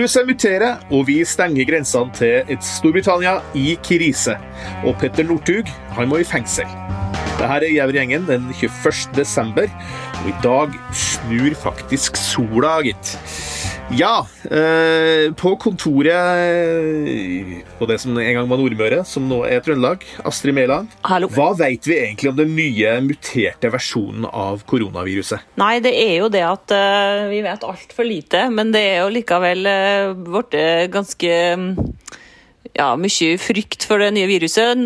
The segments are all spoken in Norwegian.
Viruset muterer, og vi stenger grensene til et Storbritannia i krise. Og Petter Northug han må i fengsel. Dette er Gjever-gjengen den 21. desember, og i dag snur faktisk sola, gitt. Ja, eh, på kontoret på det som en gang var Nordmøre, som nå er Trøndelag, Astrid Mæland. Hva vet vi egentlig om den nye muterte versjonen av koronaviruset? Nei, det er jo det at uh, vi vet altfor lite, men det er jo likevel uh, blitt ganske um, ja, mye frykt for det nye viruset.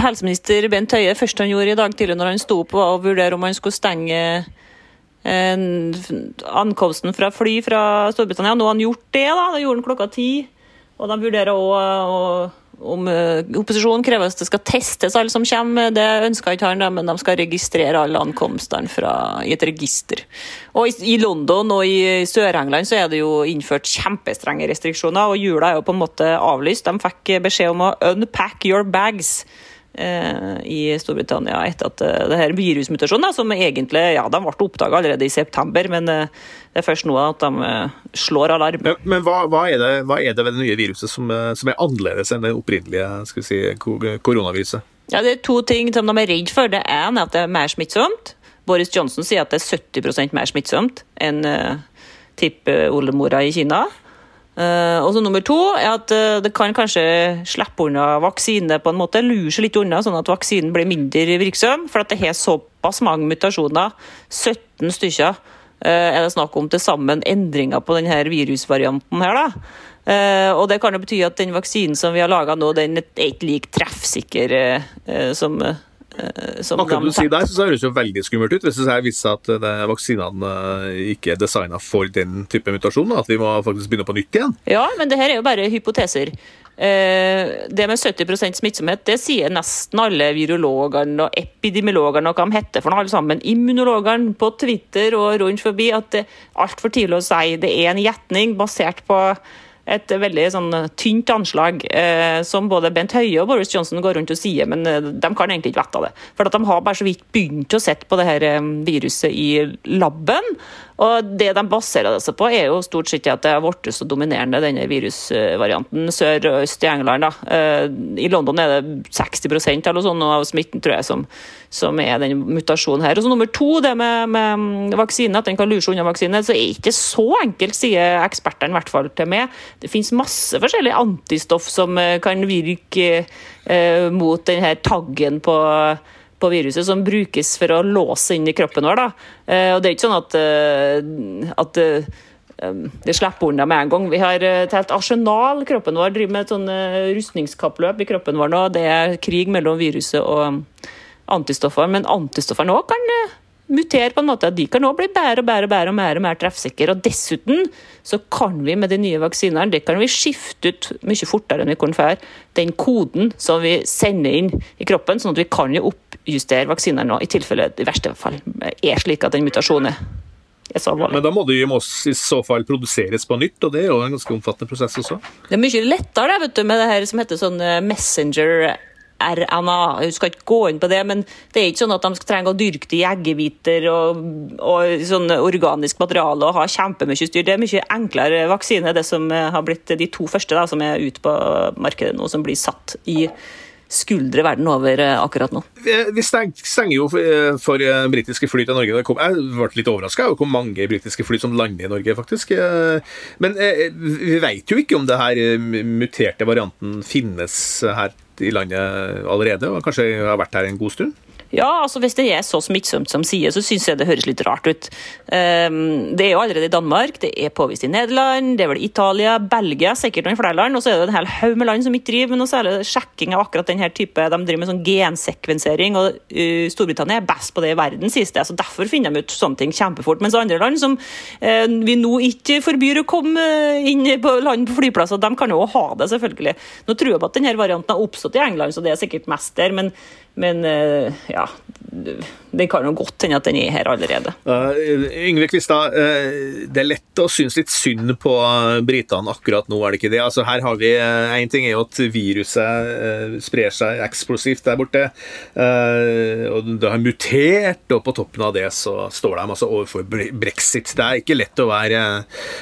Helseminister Bent Høie først han gjorde i dag tidlig når han sto opp, var å vurdere om han skulle stenge eh, ankomsten fra fly fra Storbritannia. Nå har han gjort det, da. Det gjorde han klokka ti. Og de vurderer òg om uh, opposisjonen krever at det skal testes alle som kommer. Det ønsker ikke han, men de skal registrere alle ankomstene i et register. Og i, London og i Sør-England så er det jo innført kjempestrenge restriksjoner, og jula er jo på en måte avlyst. De fikk beskjed om å unpack your bags eh, i Storbritannia etter at uh, det her virusmutasjonen, som egentlig ja, de ble oppdaga allerede i september, men uh, det er først nå at de slår alarm. Men, men hva, hva, er det, hva, er det, ved det nye viruset som, som er annerledes enn det opprinnelige si, koronaviruset? Ja, Det er to ting som de er redd for. Det ene er at det er mer smittsomt. Boris Johnson sier at det er 70% mer smittsomt enn uh, tippoldemora i Kina. Uh, og så Nummer to er at uh, det kan kanskje slippe unna vaksine på en måte, lure seg litt unna, sånn at vaksinen blir mindre virksom. For at det har såpass mange mutasjoner, 17 stykker, uh, er det snakk om til sammen endringer på denne virusvarianten her. da. og Det kan jo bety at den vaksinen som vi har laga nå, den er ikke like treffsikker som Akkurat du sier der, så høres det jo veldig skummelt ut. Hvis det viser seg at vaksinene ikke er designa for den type mutasjon, at vi må faktisk begynne på nytt igjen. Ja, men det her er jo bare hypoteser. Det med 70% smittsomhet det sier nesten alle virologene og epidemiologene og hva de heter for noe alle sammen. Immunologene på Twitter og rundt forbi at det er altfor tidlig å si. Det er en gjetning basert på et veldig sånn tynt anslag, eh, som både Bent Høie og Boris Johnson går rundt og sier, men eh, de kan egentlig ikke vite det. For de har bare så vidt begynt å sette på det her eh, viruset i laben. Og Det de baserer det seg på, er jo stort sett at det har blitt så dominerende, denne virusvarianten sør og øst i England. Da. Eh, I London er det 60% eller sånt av smitten tror jeg, som, som er den mutasjonen her. Og så Nummer to, det med, med vaksine, at den kan lure seg unna vaksine, så er ikke så enkelt, sier ekspertene i hvert fall til meg. Det finnes masse forskjellige antistoff som eh, kan virke eh, mot denne taggen på på viruset som brukes for å låse inn i kroppen vår. Eh, og det er ikke sånn at, eh, at eh, det slipper unna med en gang. Vi har et helt arsenal. Kroppen vår driver med et sånn rustningskappløp i kroppen vår nå. Det er krig mellom viruset og antistoffer. Men antistoffene òg kan mutere på en måte. De kan òg bli bedre og bedre og bedre og mer og mer treffsikre. Og dessuten så kan vi med de nye vaksinene det kan vi skifte ut mye fortere enn vi kunne før. Den koden som vi sender inn i kroppen, sånn at vi kan jo oppjustere vaksinene nå, i tilfelle det i verste fall er slik at den mutasjonen er alvorlig. Men da må de i så fall produseres på nytt, og det er jo en ganske omfattende prosess også? Det er mye lettere vet du, med det her som heter sånn eh, messenger RNA. Jeg skal ikke gå inn på det, men det er ikke sånn at de trenger å dyrke i eggehviter og, og sånn organisk materiale og ha kjempemye styr. Det er mye enklere vaksine, det som har blitt de to første da, som er ute på markedet nå, som blir satt i skuldre verden over akkurat nå. Vi stenger jo for britiske fly til Norge. Jeg ble litt overraska over hvor mange britiske fly som lander i Norge, faktisk. Men vi vet jo ikke om det her muterte varianten finnes her i landet allerede, og kanskje har vært her en god stund? Ja, altså hvis det er så smittsomt som sier, så syns jeg det høres litt rart ut. Um, det er jo allerede i Danmark, det er påvist i Nederland, det er vel Italia, Belgia, sikkert noen flere land. Og så er det en hel haug med land som ikke driver med noe særlig sjekking av akkurat denne type De driver med sånn gensekvensering, og uh, Storbritannia er best på det i verden, sies det. Så derfor finner de ut sånne ting kjempefort. Mens andre land som uh, vi nå ikke forbyr å komme inn på land på flyplasser, de kan jo ha det, selvfølgelig. Nå tror jeg på at denne varianten har oppstått i England, så det er sikkert mest der. men Men eh, ja, det kan jo godt hende at den er her allerede. Uh, Yngve Kvistad, uh, det er lett å synes litt synd på britene akkurat nå, er det ikke det? Altså, her har vi Én uh, ting er jo at viruset uh, sprer seg eksplosivt der borte. og det har mutert, og på toppen av det så står de altså overfor brexit. Det er ikke lett å være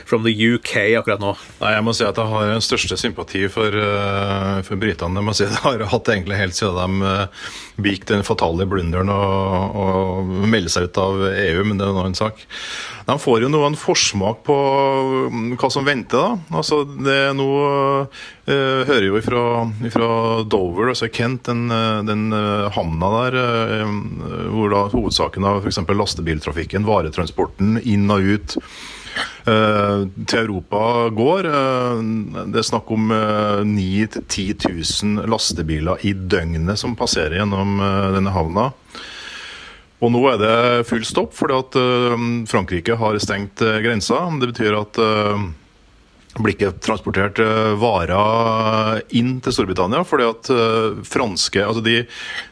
from the UK akkurat nå. Nei, jeg må si at jeg har den største sympati for, for britene. Jeg må si Jeg har hatt egentlig helt siden de begikk den fatale blunderen og, melde seg ut av EU, men det er en annen sak. De får jo noen forsmak på mm, hva som venter. da. Altså, det er nå eh, hører jo fra, ifra, Dover, altså Kent, den, eh, den uh, havna der, eh, hvor da hovedsaken av f.eks. lastebiltrafikken, varetransporten inn og ut til Europa går. Det er snakk om 9 000-10 000 lastebiler i døgnet som passerer gjennom denne havna. Og nå er det full stopp fordi at Frankrike har stengt grensa. Det betyr at blir ikke transportert eh, varer inn til Storbritannia. fordi at uh, franske, altså de,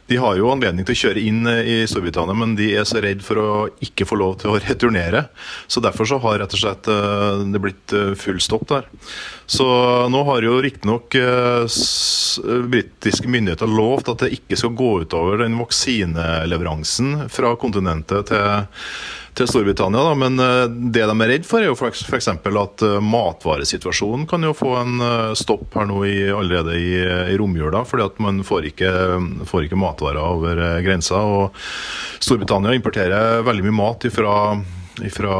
de, har jo anledning til å kjøre inn eh, i Storbritannia, men de er så redd for å ikke få lov til å returnere. Så Derfor så har rett og slett det blitt full stopp der. Så nå har jo riktignok britiske myndigheter lovt at det ikke skal gå utover den vaksineleveransen fra kontinentet til til Storbritannia. Da. Men eh, det de er redd for, er jo f.eks. at eh, matvaresituasjonen kan jo få en eh, stopp her nå i, allerede i, i romjula. fordi at man får ikke, får ikke matvarer over grensa. og Storbritannia importerer veldig mye mat fra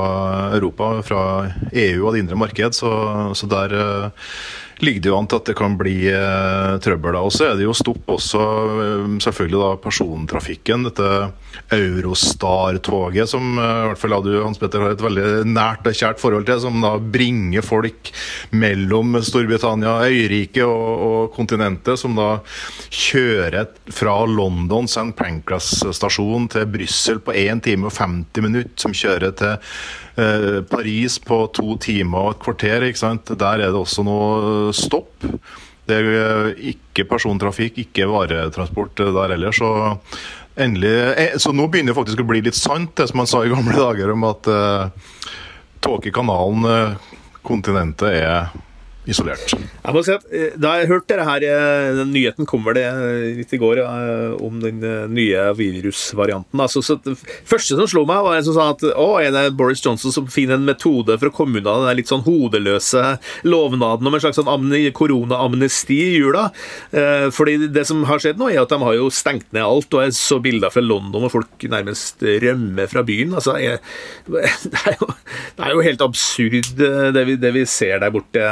Europa, fra EU og det indre marked. Så, så der ligger det jo an til at det kan bli eh, trøbbel. Og så er det jo stopp også eh, selvfølgelig da persontrafikken. Dette Eurostar-toget som eh, i hvert fall du Hans Petter har et veldig nært og kjært forhold til, som da bringer folk mellom Storbritannia, øyriket og, og kontinentet. Som da kjører fra London St. Pancras stasjon til Brussel på 1 time og 50 minutter. Som kjører til Eh, Paris på to timer og et kvarter. ikke sant? Der er det også noe stopp. Det er eh, ikke persontrafikk, ikke varetransport der heller. Så endelig eh, Så nå begynner det faktisk å bli litt sant, det som man sa i gamle dager om at uh, tåke kontinentet, er isolert. Jeg må si at eh, Da jeg hørte dette her, eh, den nyheten kom vel det eh, litt i går om den nye virusvarianten. Altså, så det første som slo meg, var en som sa at å, er det Boris Johnson som finner en metode for å komme unna den litt sånn hodeløse lovnaden om en slags sånn koronaamnesti i jula? Fordi det som har skjedd nå, er at de har jo stengt ned alt. Og jeg så bilder fra London hvor folk nærmest rømmer fra byen. Altså, jeg, det, er jo, det, er jo, helt absurd det vi, det vi ser der borte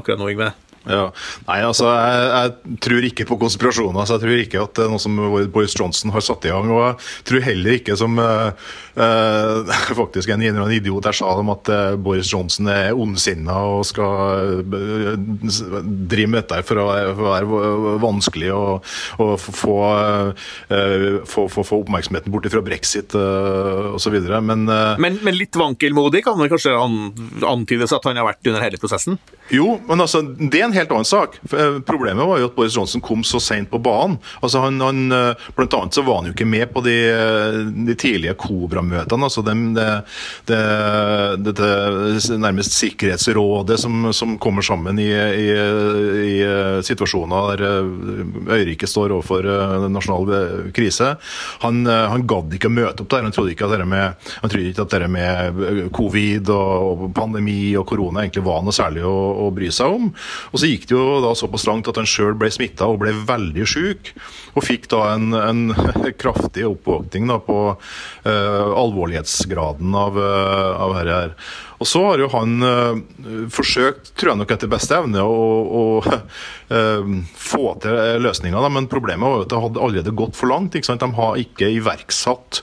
akkurat nå, Yngve? Ja. Nei, altså, jeg, jeg, tror ikke på konspirasjoner. Altså, jeg tror ikke at det er noe som Boris Johnson har satt i gang. Og jeg tror heller ikke som uh, uh, faktisk en, eller annen idiot jeg sa om at uh, Boris Johnson er ondsinna og skal drive med dette for å, for å være vanskelig og, og få, få, få, få, oppmerksomheten bort fra brexit uh, osv. Men, men, men litt vankelmodig kan det kanskje antydes at han har vært under hele prosessen? Jo, men altså, det er en helt annen sak. Eh, problemet var jo at Boris Johnson kom så seint på banen. Altså, han, han, eh, blant annet så var han jo ikke med på de, eh, de tidlige Kobra-møtene. altså det, det, det, det, nærmest Sikkerhetsrådet som, som kommer sammen i, i, i, situasjoner der øyriket står overfor nasjonal krise. Han, han gadd ikke å møte opp der. Han trodde ikke at det med, han ikke at det med covid og pandemi og korona egentlig var noe særlig å å bry seg om. Og Så gikk det jo da såpass langt at han sjøl ble smitta og ble veldig syk. Og fikk da en, en kraftig oppvåkning da på uh, alvorlighetsgraden av, uh, av her. Og så har jo han uh, forsøkt, tror jeg nok etter beste evne, å, å uh, få til løsninger. Men problemet var jo at det hadde allerede gått for langt. De har ikke iverksatt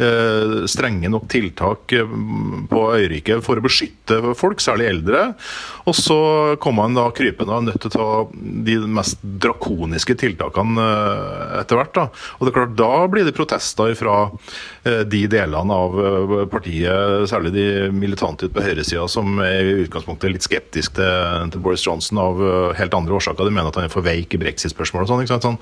uh, strenge nok tiltak på øyriket for å beskytte folk, særlig eldre. Og så kom han da krypende og nødt til å ta de mest drakoniske tiltakene etter hvert. Da. Og det er klart, da blir det protester fra de delene av partiet, særlig de militante på høyresida som er i utgangspunktet litt skeptisk til, til, Boris Johnson av uh, helt andre årsaker. De mener at han er for veik i brexit-spørsmål og sånn. sånn.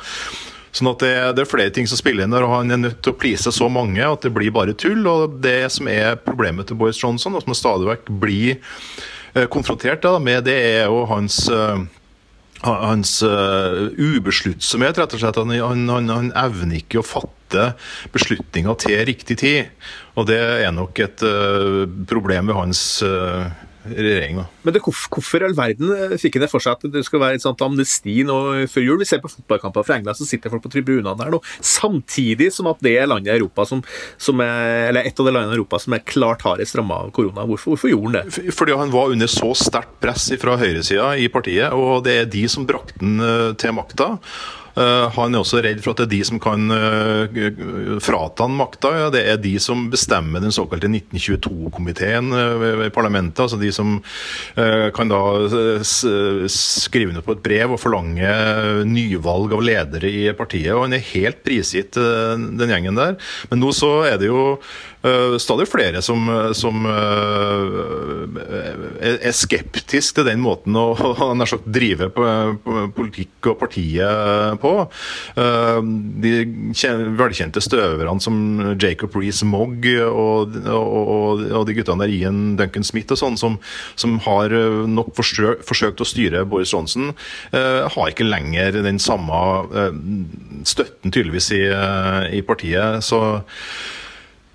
Sånn at det, det, er flere ting som spiller inn der, og han er nødt til å please så mange at det blir bare tull. Og det som er problemet til Boris Johnson, og som stadig vekk blir eh, konfrontert med, det er jo hans uh, hans ubesluttsomhet, rett og slett. Han, han, han, han, evner ikke å fatte beslutninger til riktig tid. Og det er nok et uh, problem ved hans uh, regjering. Da. Men det, hvorfor i all verden fikk fikk det for seg at det skal være et sånt amnesti nå før jul? Vi ser på fotballkamper fra England, så sitter folk på tribunene der nå, samtidig som at det er landet i Europa som, som er, eller et av de landene i Europa som er klart hardest ramma av korona. Hvorfor, hvorfor, gjorde han det? Fordi han var under så sterkt press fra høyresida i partiet, og det er de som brakte han eh, til makta. Eh, han er også redd for at det er de som kan eh, frata han makta. Det er de som bestemmer den såkalte 1922-komiteen i parlamentet. altså De som kan da skrive under på et brev og forlange nyvalg av ledere i partiet. og Han er helt prisgitt den gjengen der. Men nå så er det jo stadig flere som, som uh, er skeptisk til den måten å, sagt, drive politikk og partiet på. Uh, de velkjente støverne som Jacob Rees-Mogg og, og, og, de guttene der Ian Duncan Smith og sånn, som, som, har nok forsøkt, forsøkt å styre Boris Johnson, har ikke lenger den samme støtten tydeligvis i, i partiet. så Eh,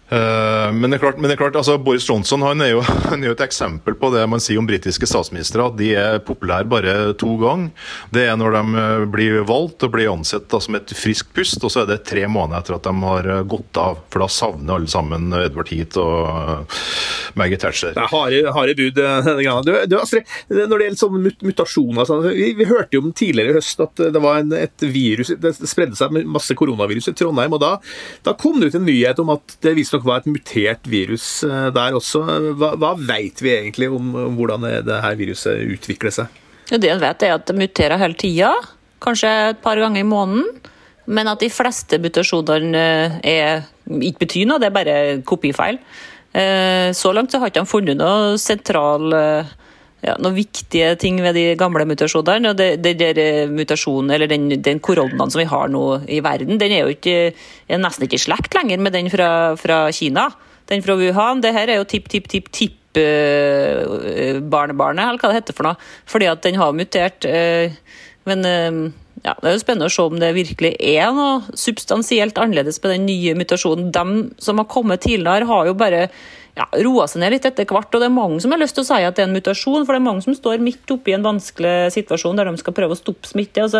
men det er klart, det er klart altså Boris Johnson han er, jo, han er, jo, et eksempel på det man sier om britiske statsministre, at de er populære bare to ganger. Det er når de eh, blir valgt og blir ansett da, som et friskt pust, og så er det tre måneder etter at de har eh, gått av. For da savner alle sammen Edward Heath og Maggie Thatcher. Det er harde, bud. Du, du, Astrid, når det gjelder sånne mutasjoner sånn, vi, vi, hørte jo om tidligere i høst at det var en, et virus, det spredde seg masse koronavirus i Trondheim. og Da, da kom det ut en nyhet om at det viste visstnok var et mutert virus eh, der også. Hva, hva vet vi egentlig om, om hvordan det her viruset utvikler seg? Ja, det en vet, er at det muterer hele tida. Kanskje et par ganger i måneden. Men at de fleste mutasjonene eh, ikke betyr noe, det er bare kopifeil. Eh, så langt så har ikke funnet noe sentral ja, noen viktige ting ved de gamle mutasjonene. og det, det der eh, mutasjonen, eller den, den, koronaen som vi har nå i verden, den er jo ikke, er nesten ikke i slekt lenger med den fra, fra, Kina. Den fra Wuhan. Det her er jo tipp, tipp, tipp, tipp uh, barnebarnet, eller hva det heter for noe. Fordi at den har mutert. Men ja, det er jo spennende å se om det virkelig er noe substansielt annerledes med den nye mutasjonen. De som har kommet tidligere, har jo bare ja, roa seg ned litt etter hvert. Og det er mange som har lyst til å si at det er en mutasjon, for det er mange som står midt oppi en vanskelig situasjon der de skal prøve å stoppe smitte. Og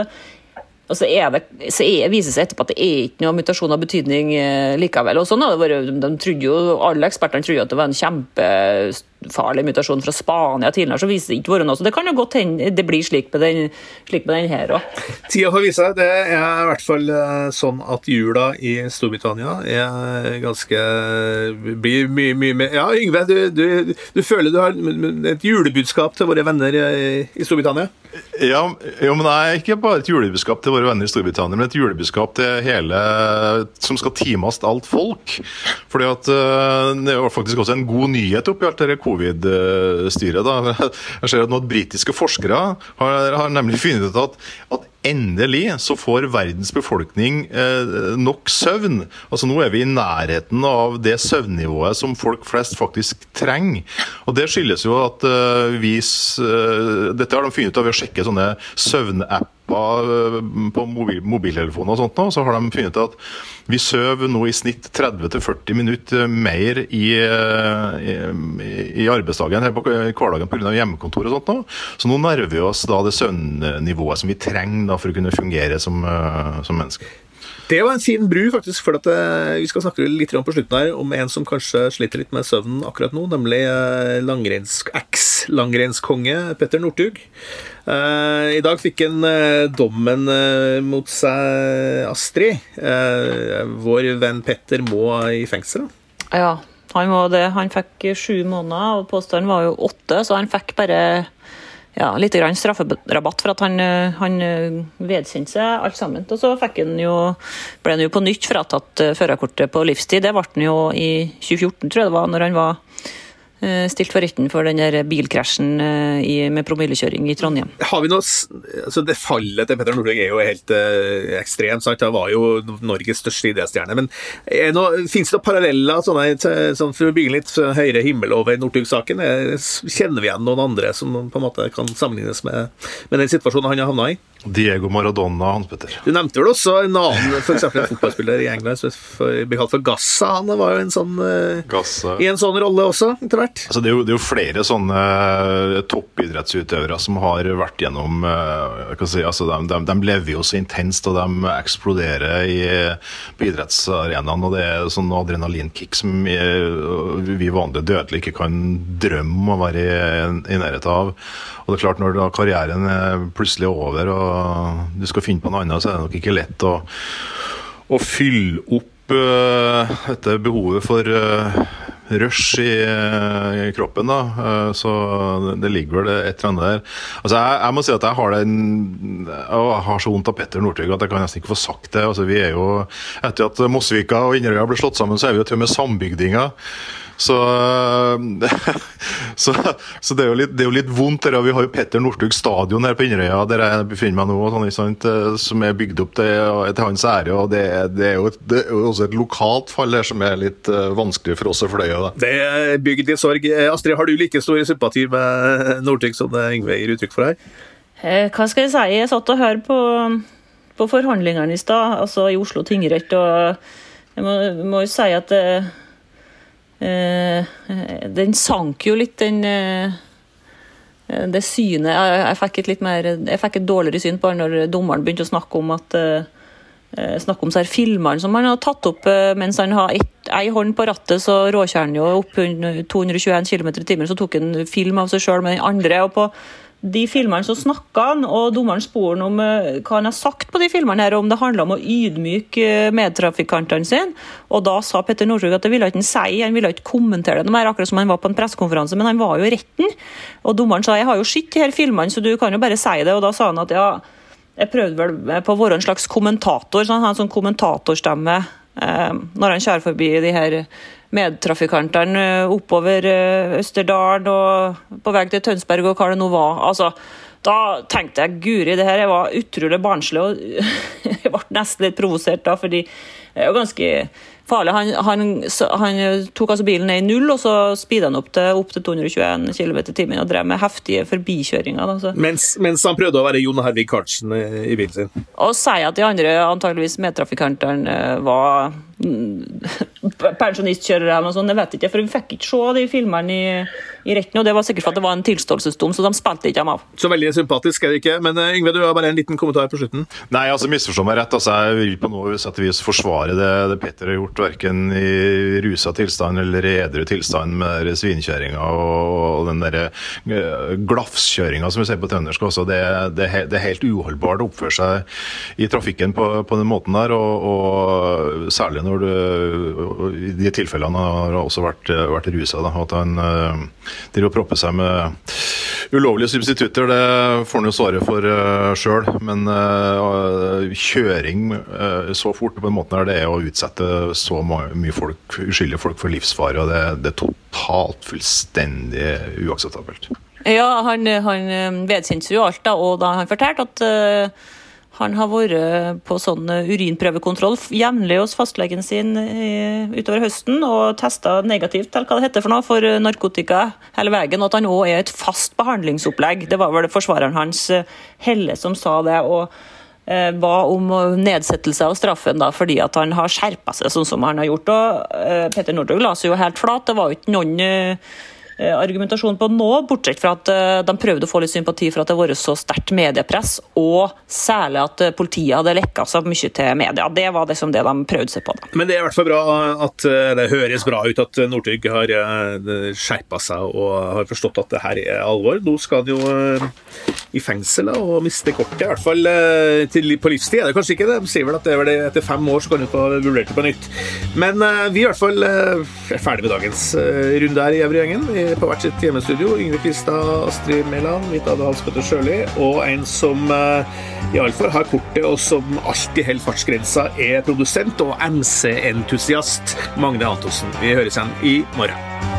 så, er det, så er, viser det seg etterpå at det er ikke noe mutasjon av betydning eh, likevel. og sånn har det vært, de jo, Alle ekspertene trodde at det var en kjempefarlig mutasjon fra Spania tidligere, så viser det ikke være noe. Så det kan jo godt hende det blir slik med den, slik med den her òg. Tida får vise. Det er i hvert fall eh, sånn at jula i Storbritannia er ganske blir mye, mye mer Ja, Yngve, du, du, du føler du har et julebudskap til våre venner i Storbritannia? Ja, jo, men det er ikke bare et julebudskap til våre venner i Storbritannia, men et julebudskap til hele som skal times alt folk. Fordi at uh, Det er faktisk også en god nyhet oppi alt dette covid-styret. Jeg ser at noen britiske forskere har, har nemlig funnet ut at, at endelig så får verdens befolkning eh, nok søvn. Altså Nå er vi i nærheten av det søvnnivået som folk flest faktisk trenger. Og Det skyldes jo at eh, vi eh, Dette har de funnet ut av ved å sjekke sånne søvnapper på mobil, mobiltelefoner og sånt, nå, så har de funnet at vi sover nå i snitt 30-40 minutter mer i, i, i arbeidsdagen her på hverdagen pga. hjemmekontor og sånt. Nå. Så nå nerver vi oss da det søvnnivået som vi trenger da, for å kunne fungere som, som mennesker. Det var en fin bru, faktisk, for at uh, vi skal snakke litt på slutten her om en som kanskje sliter litt med søvnen akkurat nå, nemlig uh, langrenns, eks-langrennskonge Petter Northug. Uh, I dag fikk han dommen mot seg, Astrid. vår venn Petter må i fengsel. Ja, han må det. Han fikk sju måneder, og påstanden var jo åtte, så han fikk bare ja, litt grann strafferabatt for at han, eh, han eh, vedkjente seg alt sammen. Og så jo, ble han jo på nytt fratatt eh, førerkortet på livstid. Det ble han jo i 2014, tror jeg det var, når han var stilt for retten for den der bilkrasjen eh, i, med promillekjøring i Trondheim. Har vi noe, altså Det fallet til Petter Northug er jo helt eh, ekstremt. sant? Han var jo Norges største idrettsstjerne. Men fins det noen paralleller sånne, sånn, for å bygge litt høyere himmel over Northug-saken? Kjenner vi igjen noen andre som på en måte kan sammenlignes med, med den situasjonen han har havna i? Diego Maradona, Hans Petter. Du nevnte vel også en annen for en fotballspiller i England som ble kalt for Gassa. Han var jo en sånn, eh, Gassa. i en sånn rolle også, etter hvert. Altså, det, er jo, det, er jo, flere sånne eh, toppidrettsutøvere som har vært gjennom eh, si, altså, de, de, de, lever jo så intenst, og de eksploderer i, på idrettsarenaen. Og det er sånn adrenalinkick som vi vanlige dødelige ikke kan drømme om å være i, i nærheten av. Og det er klart, når da karrieren er plutselig over og du skal finne på noe annet, så er det nok ikke lett å, å fylle opp uh, dette behovet for uh, rush i, uh, i, kroppen. da, uh, Så det ligger vel et eller annet der. Altså, jeg, jeg må si at jeg har den jeg har så vondt av Petter Northug at jeg kan nesten ikke få sagt det. altså vi er jo, Etter at Mosvika og Inderøya ble slått sammen, så er vi jo til og med sambygdinger. Så, så, så det, er litt, det, er jo litt, vondt. Der. Vi har jo Petter Northug stadion her på Inderøya, der jeg befinner meg nå, sånn, sant, som er bygd opp til, til hans ære. og det, det, er et, det, er jo også et lokalt fall her som er litt uh, vanskelig for oss å fløye. Da. Det er bygd i sorg. Eh, Astrid, har du like stor sympati med Northug som det Yngve gir uttrykk for her? Eh, hva skal jeg si? Jeg satt og hørte på, på forhandlingene i stad, altså i Oslo tingrett. og jeg må, må jo si at det, Eh, den sank jo litt, den eh, det synet jeg, fikk et litt mer Jeg fikk et dårligere syn på når dommeren begynte å snakke om at eh, snakke om seg filmene som han har tatt opp mens han har ei hånd på rattet, så råkjører han jo opp 221 km i timen. Så tok han film av seg sjøl med den andre. og på de filmene så snakka han, og dommeren spurte om uh, hva han har sagt på de filmene, her, om det handla om å ydmyke uh, medtrafikantene sine. Og da sa Petter Northug at det ville ikke han si, han ville ikke kommentere det mer, akkurat som han var på en pressekonferanse, men han var jo i retten. Og dommeren sa jeg har jo sett her filmene, så du kan jo bare si det. Og da sa han at ja, jeg prøvde vel på å være en slags kommentator, så han har en sånn kommentatorstemme uh, når han kjører forbi de her medtrafikantene eh, oppover eh, Østerdalen og på vei til Tønsberg og hva det nå var. Altså, da tenkte jeg guri, det her var utrolig barnslig. og Jeg ble nesten litt provosert da, fordi det er jo ganske farlig. Han, han, han, tok altså bilen ned i null, og så speeda han opp til, opp til 221 km i timen og drev med heftige forbikjøringer. Da, mens, mens, han prøvde å være Jon Hervik Karlsen i bilen sin? Og sier at de andre antageligvis medtrafikantene var mm, pensjonistkjørere eller noe sånt, jeg vet ikke, for vi fikk ikke se de filmene i i retten, og det var sikkert for at det var en tilståelsesdom, så de spilte ikke dem av. Så veldig sympatisk er det ikke. Men uh, Yngve, du har bare en liten kommentar på slutten. Nei, altså misforstå meg rett. altså Jeg vil på noe sett og vis forsvare det, det Petter har gjort, verken i rusa tilstand eller i edru tilstand med svinkjøringa og, og den derre uh, glafskjøringa som vi ser på trøndersk også. Det, det, det, er helt uholdbart å oppføre seg i trafikken på, på den måten der, og, og særlig når du I de tilfellene har også vært, vært rusa. At han uh, driver og propper seg med ulovlige substitutter, det får han jo svare for uh, sjøl. Men uh, kjøring uh, så fort på en måte der det er å utsette så mye folk, uskyldige folk for livsfare, og det, det, er totalt fullstendig uakseptabelt. Ja, han, han vedkjente jo alt, da, og da han fortalte at han har vært på sånn urinprøvekontroll jevnlig hos fastlegen sin utover høsten og testa negativt eller hva det heter for noe, for narkotika hele veien. Og at han òg er et fast behandlingsopplegg. Det var vel forsvareren hans, Helle, som sa det. og eh, ba om nedsettelse av straffen da, fordi at han har skjerpa seg sånn som han har gjort. og eh, Petter Northug la seg jo helt flat. Det var jo ikke noen eh, Eh, argumentasjon på nå, bortsett fra at eh, de prøvde å få litt sympati for at det har vært så sterkt mediepress, og særlig at eh, politiet hadde lekka så mye til media. Det var liksom det de prøvde seg på. Da. Men det er i hvert fall bra at det høres bra ut at Northug har skjerpa seg og har forstått at det her er alvor. Nå skal han jo i fengsel og miste kortet, i hvert fall til, på livstid. Er det kanskje ikke det? De sier vel at det er det etter fem år så kan du få vurdert det på nytt. Men vi i hvert fall er ferdig med dagens runde her i Evry-gjengen. På hvert sitt hjemmestudio. Yngve Kvistad, Astrid Mæland, mitt Ade Hans Petter Sjøli, og en som iallfall har kortet, og som alltid holder fartsgrensa, er produsent og MC-entusiast Magne Antonsen. Vi høres igjen i morgen.